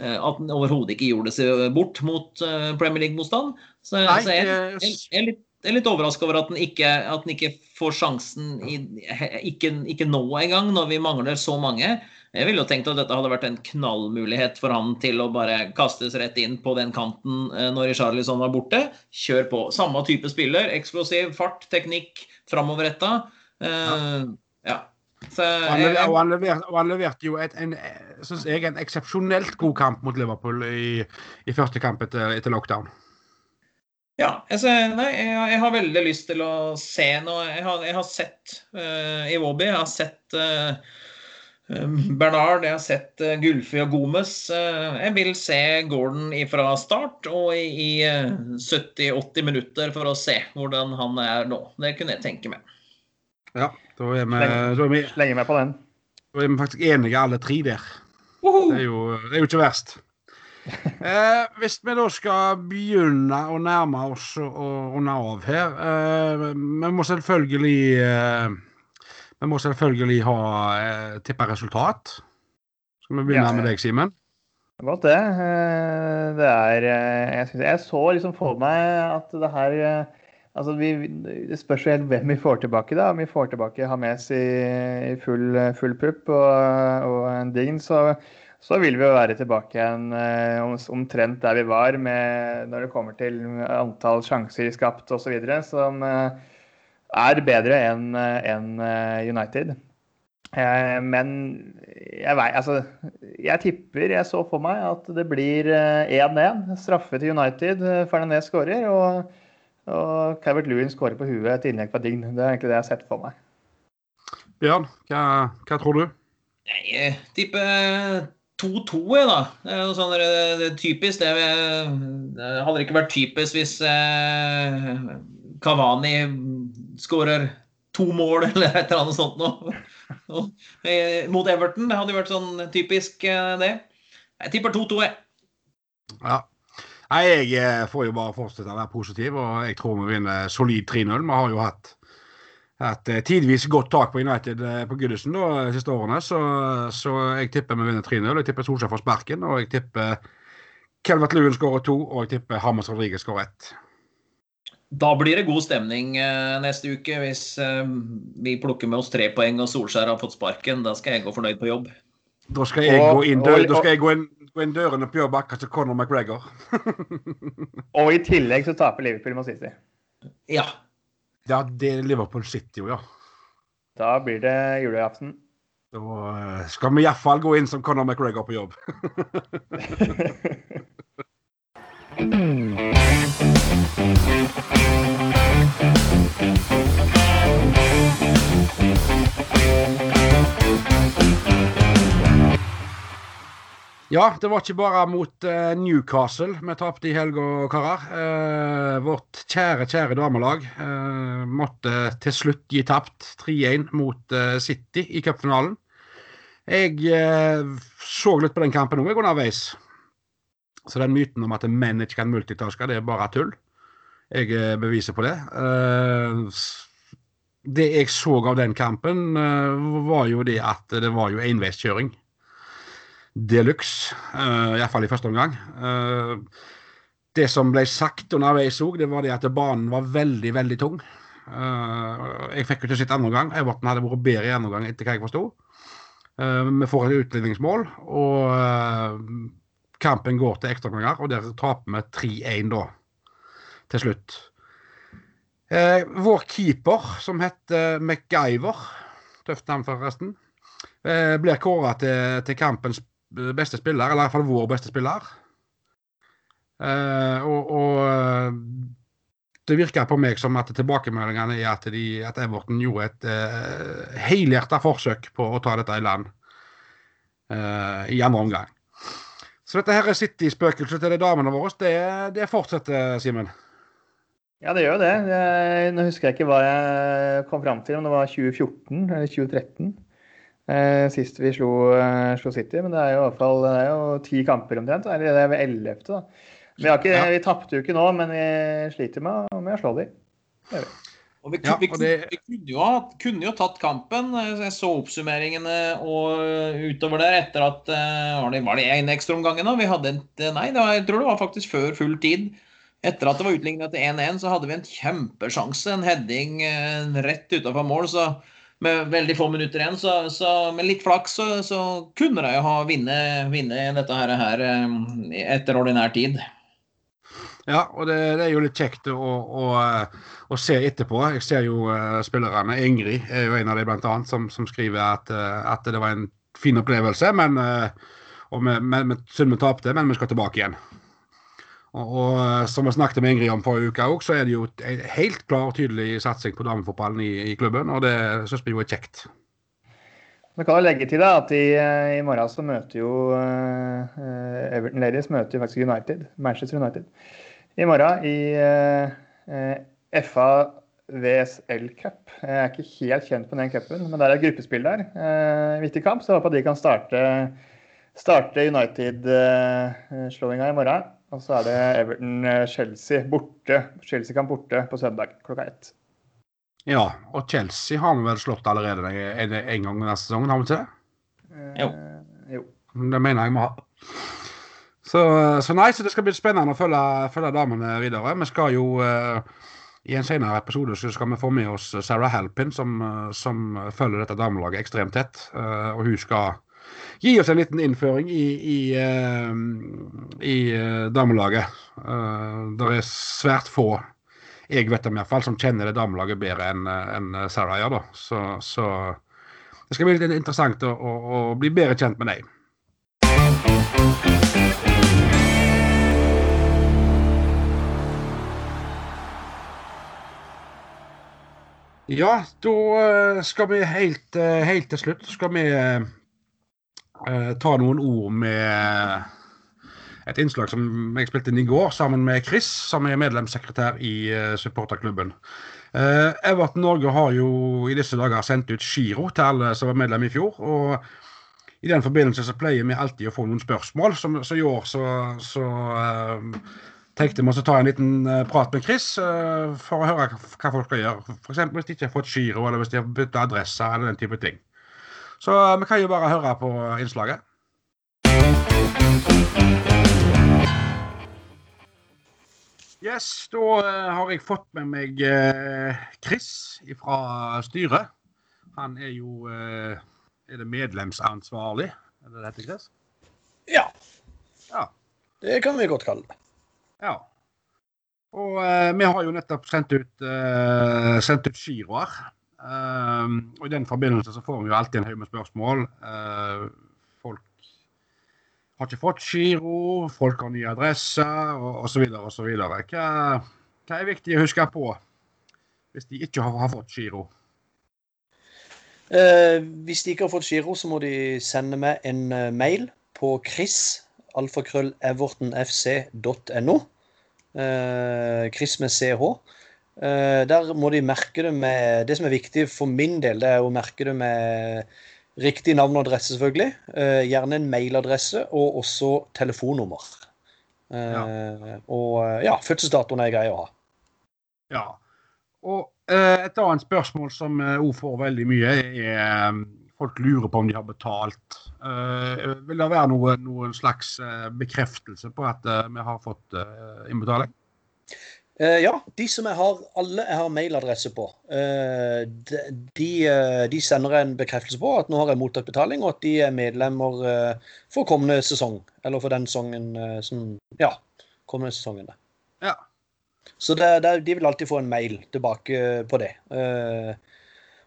D: eh, at han overhodet ikke gjorde seg bort mot eh, Premier League-motstand. Så, så jeg, jeg, jeg, er litt, jeg er litt overraska over at han, ikke, at ikke får sjansen i, ikke, ikke nå engang, når vi mangler så mange. Jeg ville jo tenkt at dette hadde vært en knallmulighet for han til å bare kastes rett inn på den kanten når Charlison var borte. Kjør på. Samme type spiller. Eksplosiv, fart, teknikk, framoverretta. Uh, ja.
B: Så, og, han leverte, og, han leverte, og han leverte jo et, en, synes jeg, en eksepsjonelt god kamp mot Liverpool i, i første kamp etter, etter lockdown.
D: Ja, altså, nei, jeg, jeg, har veldig lyst til å se noe. Jeg har, jeg har sett uh, Iwobi, jeg har sett uh, Bernard, jeg har sett uh, Gulfi og Gomes. Uh, jeg vil se Gordon fra start og i, i uh, 70-80 minutter for å se hvordan han er nå. Det kunne jeg tenke meg.
B: Ja, da er vi, da er vi,
C: Slenger meg på den.
B: Da er vi faktisk enige alle tre der. Det er jo, det er jo ikke verst. Eh, hvis vi da skal begynne å nærme oss å runde av her eh, Vi må selvfølgelig eh, Vi må selvfølgelig ha eh, tippa resultat. Skal vi begynne
C: Ja,
B: med deg, Simen?
C: Godt det. Eh, Det er eh, Jeg, synes, jeg så liksom for meg at det her eh, Altså, vi, Det spørs jo helt hvem vi får tilbake. da. Om vi får tilbake Hames i, i full, full pupp og, og en Dign, så, så vil vi jo være tilbake igjen eh, om- omtrent der vi var med, når det kommer til antall sjanser skapt osv., som eh, er bedre enn en eh, United. Eh, Men jeg vei, altså, jeg tipper Jeg så for meg at det blir eh, 1-1. Straffe til United. Fernandez skårer. Og, og Calvert Lewin skårer på huet et innlegg fra Dign. Det er egentlig det jeg har sett for meg.
B: Bjørn, hva, hva tror du?
D: Jeg tipper 2-2, jeg, da. Det er jo sånn det, det er typisk. Det, det hadde ikke vært typisk hvis eh, Kavani skårer to mål eller et eller annet sånt noe. Eh, Mot Everton. Det hadde jo vært sånn typisk eh, det. Jeg tipper 2-2, jeg.
B: Ja. Nei, Jeg eh, får jo bare fortsette å være positiv, og jeg tror vi vinner solid 3-0. Vi har jo hatt, hatt eh, tidvis godt tak på United eh, på Goodison de siste årene, så, så jeg tipper vi vinner 3-0. Jeg tipper Solskjær får sparken, og jeg tipper Kelvert Lewin skårer to, og jeg tipper Hamas Rodriguez skårer ett.
D: Da blir det god stemning neste uke hvis vi plukker med oss tre poeng og Solskjær har fått sparken. Da skal jeg gå fornøyd på jobb.
B: Da skal jeg
C: Og-
B: gå inn, dør,
C: og-
B: da skal jeg gå inn, gå inn dørene på jobb akkurat til Conor McGregor.
C: Og i tillegg så taper Liverpool mot City.
D: Ja.
B: Ja, det er Liverpool City jo, ja.
C: Da blir det julaften.
B: Da eh, skal vi iallfall gå inn som Conor McGregor på jobb. Ja, det var ikke bare mot eh, Newcastle vi tapte i helga, karer. Eh, vårt kjære, kjære damelag eh, måtte til slutt gi tapt 3-1 mot City i cupfinalen. Jeg så litt på den kampen òg underveis. Så den myten om at menn ikke kan multitaske, det er bare tull. Jeg er beviset på det. Det jeg så av den kampen, var jo det at det var jo enveiskjøring de luxe, uh, iallfall i første omgang. Eh, det som ble sagt underveis òg, det var det at banen var veldig, veldig tung. Eh, jeg fikk jo ikke sett andre omgang. Everton hadde vært bedre i andre omgang, etter hva jeg forsto. Eh, vi får et utligningsmål, og eh, kampen går til ekstraomganger, og der taper vi 3-1 da, til slutt. Eh, vår keeper, som heter MacGyver, tøft navn forresten, eh, blir kåra til, til kampens beste spiller, eller i hvert fall vår beste spiller. Eh, og, og eh, det virker på meg som at tilbakemeldingene er at, de, at Everton gjorde et uh, helhjerta forsøk på å ta dette i land eh, i andre omgang. Så dette her er City-spøkelset til de damene våre. Det, det fortsetter, Simen.
C: Ja, det gjør jo det. Jeg, nå husker jeg ikke hva jeg kom fram til, om det var 2014 eller 2013. Eh, sist vi slo, eh, slo City. Men det er jo i hvert fall det er jo ti kamper omtrent. Eller det er ved ellevte, da. Vi, har ikke,
B: Ja.
C: vi tapte jo ikke nå, men vi sliter med, med å slå dem.
D: Og vi,
B: Ja,
D: vi,
B: og det-
D: vi kunne, jo ha, kunne jo tatt kampen. Jeg så oppsummeringene og utover der etter at eh, Var det, var det en ekstraomgang ennå? Vi hadde en Nei, det var, jeg tror det var faktisk før full tid. Etter at det var utlignet til 1-1, så hadde vi en kjempesjanse. En heading eh, rett utafor mål. så med veldig få minutter igjen, så, så med litt flaks så, så kunne de ha vunnet dette her, her eh, etter ordinær tid.
B: Ja, og det, det er jo litt kjekt å, å, å se etterpå. Jeg ser jo uh, spillerne. Ingrid er jo en av de blant annet, som, som skriver at, eh, at det var en fin opplevelse. Men, eh, og vi, men, men, synd vi tapte, men vi skal tilbake igjen. Og, og som vi snakket med Ingrid om forrige uke òg, så er det jo en helt klar og tydelig satsing på damefotballen i, i klubben, og det syns vi jo er kjekt.
C: Vi kan jo legge til da, at i, i, morgen så møter jo uh, Everton Ladies møter jo faktisk United, Manchester United i morgen i uh, FA VSL Cup. Jeg er ikke helt kjent på den cupen, men det er et gruppespill der. Uh, viktig kamp, så jeg håper at de kan starte, starte United-slåinga i morgen. Og så er det Everton-Chelsea borte. Chelsea kan borte på søndag klokka ett.
B: Ja, og Chelsea har vi vel slått allerede er det en gang denne sesongen, har vi ikke det?
D: Eh, jo.
C: jo.
B: Det mener jeg vi har. Så, så, nei, så det skal bli spennende å følge, følge damene videre. Vi skal jo uh, i en senere episode så skal vi få med oss Sarah Halpin, som, som følger dette damelaget ekstremt tett. Uh, og hun skal gi oss en liten innføring i, i, uh, i damelaget. det er svært få jeg vet om iallfall, som kjenner det damelaget bedre enn en Sarah gjør. da. Så, så, det skal bli litt interessant å, å, å bli bedre kjent med deg. Ja, da eh, skal vi helt, eh, helt til slutt skal vi uh, ta noen ord med et innslag som jeg spilte inn i går sammen med Chris, som er medlemssekretær i uh, supporterklubben. Uh, Everton Norge har jo i disse dager sendt ut giro til alle som var medlem i fjor. og I den forbindelse så pleier vi alltid å få noen spørsmål. Som, så i år så, så tenkte vi å ta en liten prat med Chris for å høre hva folk skal gjøre. F.eks. hvis de ikke har fått giro, eller hvis de har byttet adresse, eller den type ting. Så vi kan jo bare høre på innslaget. Yes, da uh, har jeg fått med meg uh, Chris fra styret. Han er jo Er det medlemsansvarlig? Er det det heter, Chris?
E: Ja.
B: ja.
E: Det kan vi godt kalle det.
B: Ja. Og vi har jo nettopp sendt ut, sendt ut giroer. Og I den forbindelse så får vi jo alltid en haug med spørsmål. folk har ikke fått giro, folk har nye adresser osv. osv. Hva, hva er viktig å huske på hvis de ikke har, har fått giro?
E: Uh, hvis de ikke har fått giro, så må de sende meg en uh, mail på chris alfakrøllevertonfc.no. Eh, chris med ch. Eh, der må de merke det med Det som er viktig for min del, det er å merke det med Riktig navn og adresse, selvfølgelig. Eh, gjerne en mailadresse og også telefonnummer. Eh, ja. Og ja, fødselsdatoen er grei å ha.
B: Ja. Og eh, et annet spørsmål som òg får veldig mye, er folk lurer på om de har betalt. Eh, vil det være noe, noen slags bekreftelse på at eh, vi har fått eh, innbetaling?
E: Uh, ja, de som jeg har, alle jeg har mailadresse på, uh, de, de, sender en bekreftelse på at nå har jeg mottatt betaling, og at de er medlemmer for kommende sesong. Eller for den sesongen som Ja, kommende sesongen.
B: Ja.
E: Så det, det, de vil alltid få en mail tilbake på det.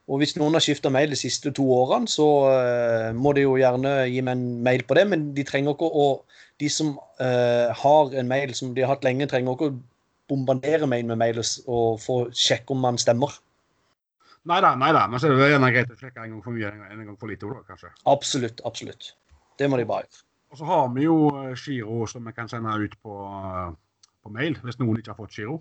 E: og hvis noen har skifta mail de siste to årene, så må de jo gjerne gi meg en mail på det, men de trenger ikke å De som har en mail som de har hatt lenge, trenger ikke å bombardere meg med mail og få sjekke om man stemmer.
B: Nei da, nei da. Men så er det gjerne greit å sjekke en gang for mye en gang for lite. òg, kanskje.
E: Absolutt. absolutt. Det må de bare gjøre.
B: Og så har vi jo eh, giro som vi kan sende ut på, eh, på, mail, hvis noen ikke har fått giro.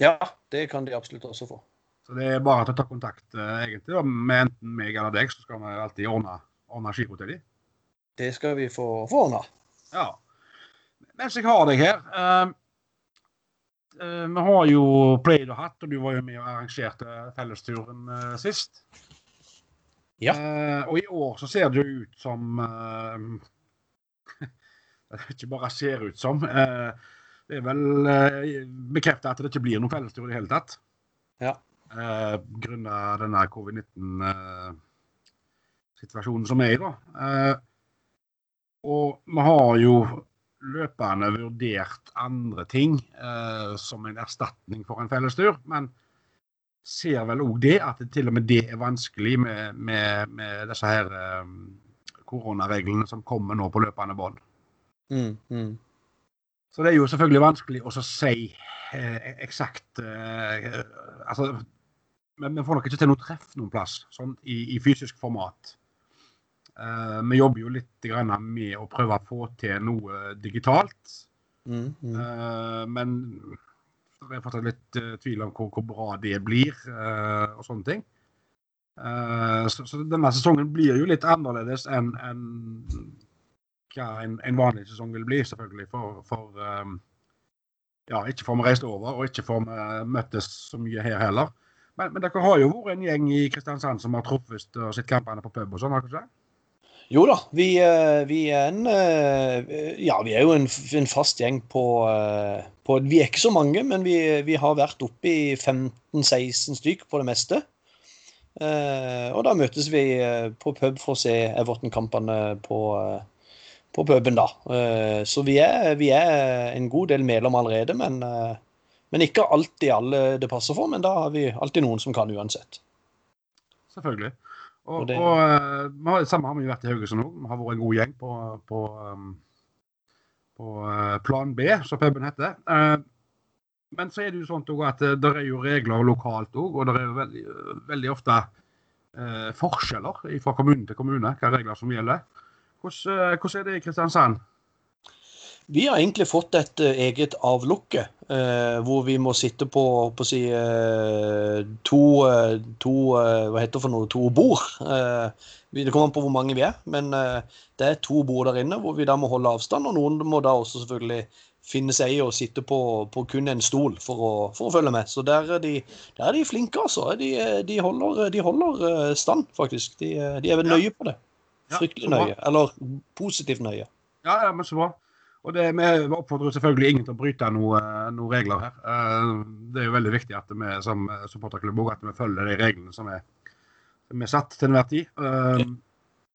E: Ja, det kan de absolutt også få.
B: Så det er bare til å ta kontakt uh, egentlig da, med enten meg eller deg, så skal vi alltid ordne, ordne giro til dem.
E: Det skal vi få, få ordna.
B: Ja. Mens jeg har deg her Eh, vi har jo Played og hatt, og du var jo med og arrangerte fellesturen uh, sist.
E: Ja.
B: Uh, og i år så ser det jo ut som Ikke bare ser ut som. det er vel uh, bekreftet at det ikke blir noen fellestur i det hele tatt.
E: Ja.
B: Uh, Grunnet denne covid-19-situasjonen som er i, da. og vi har jo løpende vurdert andre ting eh, som en erstatning for en fellestur. Men ser vel òg det, at det til og med det er vanskelig med, med, med disse her eh, koronareglene som kommer nå på løpende bånd.
E: Mm, mm.
B: Så det er jo selvfølgelig vanskelig å si eh, eksakt eh, Altså, men vi får nok ikke til noe treff noen plass sånn i, i fysisk format. Eh, vi jobber jo litt grann med å prøve å få til noe digitalt.
E: Mm, mm.
B: Eh, men det er fortsatt litt eh, tvil om hvor, hvor bra det blir, og sånne ting. Så, så denne sesongen blir jo litt annerledes enn en, hva en, en vanlig sesong vil bli, selvfølgelig. For, for ja, ikke får vi reist over, og ikke får vi møttes så mye her heller. Men, men dere har jo vært en gjeng i Kristiansand som har truffet og sett kampene på pub og sånn, har dere ikke det?
E: Jo da, vi, eh, vi er en eh, Ja, vi er jo en, en fast gjeng på, eh, på Vi er ikke så mange, men vi, vi har vært oppe i 15-16 stykk på det meste. Og da møtes vi på pub for å se Everton-kampene på, på puben, da. Så vi er, vi er en god del medlem allerede, men, men ikke alltid alle det passer for. Men da har vi alltid noen som kan uansett.
B: Selvfølgelig. Og,
E: det-
B: og eh, vi har, samme har vi vært i Haugesund òg. Vi har vært en god gjeng på, på, um, på eh, Plan B, som puben heter. Eh, men så er det jo sånn at det er jo regler lokalt òg, og det er jo veldig, veldig ofte eh, forskjeller fra kommune til kommune hva regler som gjelder. Hvordan, hvordan er det i Kristiansand?
E: Vi har egentlig fått et eh, eget avlukke, eh, hvor vi må sitte på, på å si, eh, to, to Hva heter det for noe? To bord. Eh, det kommer an på hvor mange vi er, men det er to bord der inne hvor vi da må holde avstand. Og noen må da også selvfølgelig finne seg i å sitte på, på kun en stol for å, for å følge med. Så der er de, der er de flinke, altså. De, de holder, de holder stand, faktisk. De, de er vel nøye på det. Fryktelig nøye. Eller positivt nøye.
B: Ja, ja, men så bra. Og det, Vi oppfordrer selvfølgelig ingen til å bryte noen noe regler her. Eh, Det er jo veldig viktig at vi som supporterklubb at vi følger de reglene som er, som er satt til enhver tid. Eh,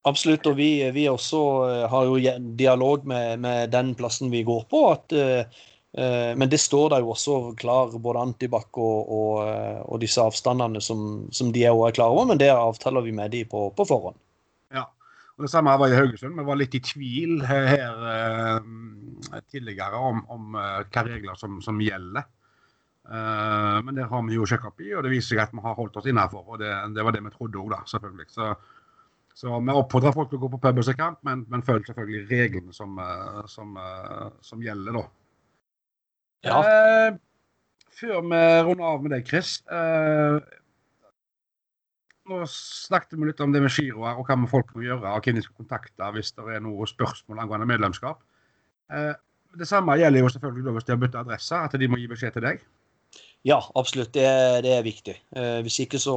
E: Absolutt, og vi, vi også eh, har jo dialog med, med den plassen vi går på. At, men det står der jo også klar både antibac og, og, og disse avstandene som, som de også er klar over, men det avtaler vi med de på, på forhånd.
B: Og Det samme var i Haugesund. Vi var litt i tvil her, eh, tidligere om, om eh, hva regler som, som gjelder. Eh, men det har vi jo sjekka opp i, og det viser seg at vi har holdt oss innafor. Og det, det var det vi trodde òg, selvfølgelig. Så, så vi oppfordrer folk til å gå på pub og se kamp, men, men følg selvfølgelig reglene som, eh, som, eh, som gjelder, da.
E: Ja.
B: Eh, før vi runder av med deg, Chris. Eh, nå snakket vi litt om det med giroer og hva med folk må gjøre, og hvem de skal kontakte hvis det er noen spørsmål angående medlemskap. Eh, det samme gjelder jo selvfølgelig hvis de har byttet adresse, at de må gi beskjed til deg.
E: Ja, absolutt. Det, det er viktig. Eh, hvis ikke så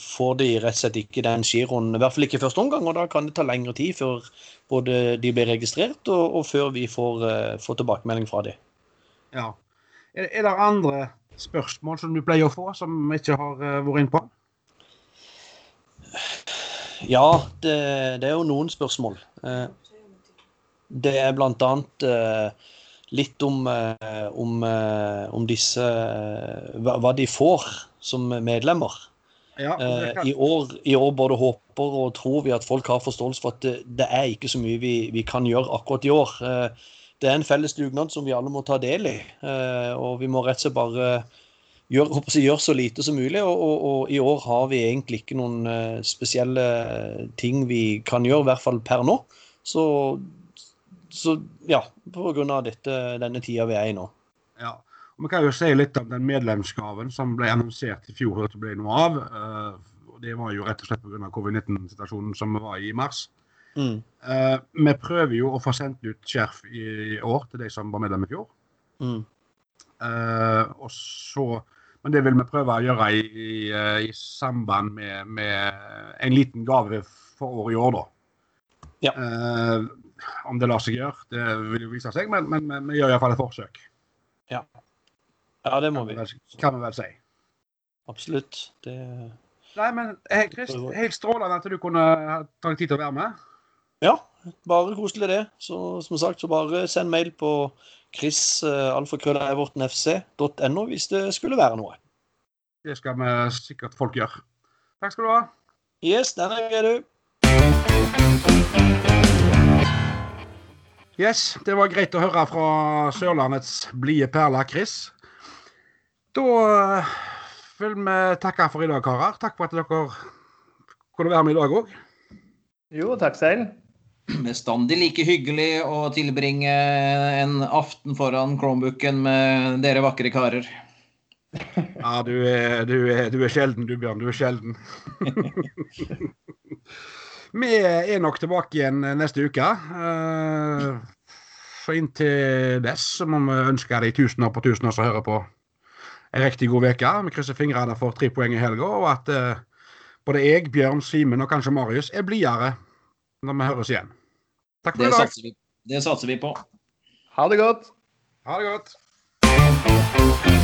E: får de rett og slett ikke den giroen, i hvert fall ikke i første omgang. Og da kan det ta lengre tid før både de blir registrert, og, og før vi får, eh, får tilbakemelding fra dem.
B: Ja. Er, er det andre spørsmål som du pleier å få, som vi ikke har vært inne på?
E: Ja, det, det er jo noen spørsmål. Eh, Det er blant annet eh, litt om, eh, om, om disse hva, de får som medlemmer.
B: Ja,
E: I år, I år både håper og tror vi at folk har forståelse for at det, det er ikke så mye vi, vi kan gjøre akkurat i år. Det er en felles dugnad som vi alle må ta del i. Og vi må rett og slett bare jeg, gjør så lite som mulig. Og, og, og i år har vi egentlig ikke noen eh, spesielle ting vi kan gjøre, i hvert fall per nå. Så, så ja, på grunn av dette, denne tida vi er i nå.
B: ja. Og Vi kan jo si litt om den medlemsgaven som ble annonsert i fjor at det ble noe av. Og Det var jo rett og slett pga. covid-19-situasjonen som vi var i i mars.
E: Mm.
B: Uh, vi prøver jo å få sendt ut skjerf i, i år til de som var medlem i fjor.
E: Mm.
B: Eh, så, men det vil vi prøve å gjøre i, i, eh, i samband med, med en liten gave for året i år, da.
E: Ja.
B: Eh, om det lar seg gjøre, det vil jo vise seg, men, men, men vi gjør iallfall et forsøk.
E: Ja, det må
B: vi kan vi vel si.
E: Absolutt. Det
B: Nei, men Chris, helt strålende at du kunne ta deg tid til å være med.
E: Ja, bare koselig det. Så som sagt, så bare send mail på chris.alfakrøllevertonfc.no hvis det skulle være noe.
B: Det skal vi sikkert folk gjøre. Takk skal du ha.
E: Yes, den er grei, du.
B: Yes, det var greit å høre fra Sørlandets blide perle, Chris. Da eh, vil vi takke for i dag, karer. Takk for at dere kunne være med i dag òg.
C: Jo, takk selv.
D: Bestandig like hyggelig å tilbringe en aften foran Chromebooken med dere vakre karer.
B: Ja, du er, du, er, du er sjelden, du, Bjørn. Du er sjelden. Vi er nok tilbake igjen neste uke. Eh, Så inntil dess så må vi ønske de tusener på tusener som hører på, en riktig god uke. Vi krysser fingrene for tre poeng i helga, og at eh, både jeg, Bjørn, Simen og kanskje Marius er blidere når vi høres igjen. Takk for
D: Det
B: i dag.
D: satser vi, det satser vi på.
C: Ha det godt.
B: Ha det godt.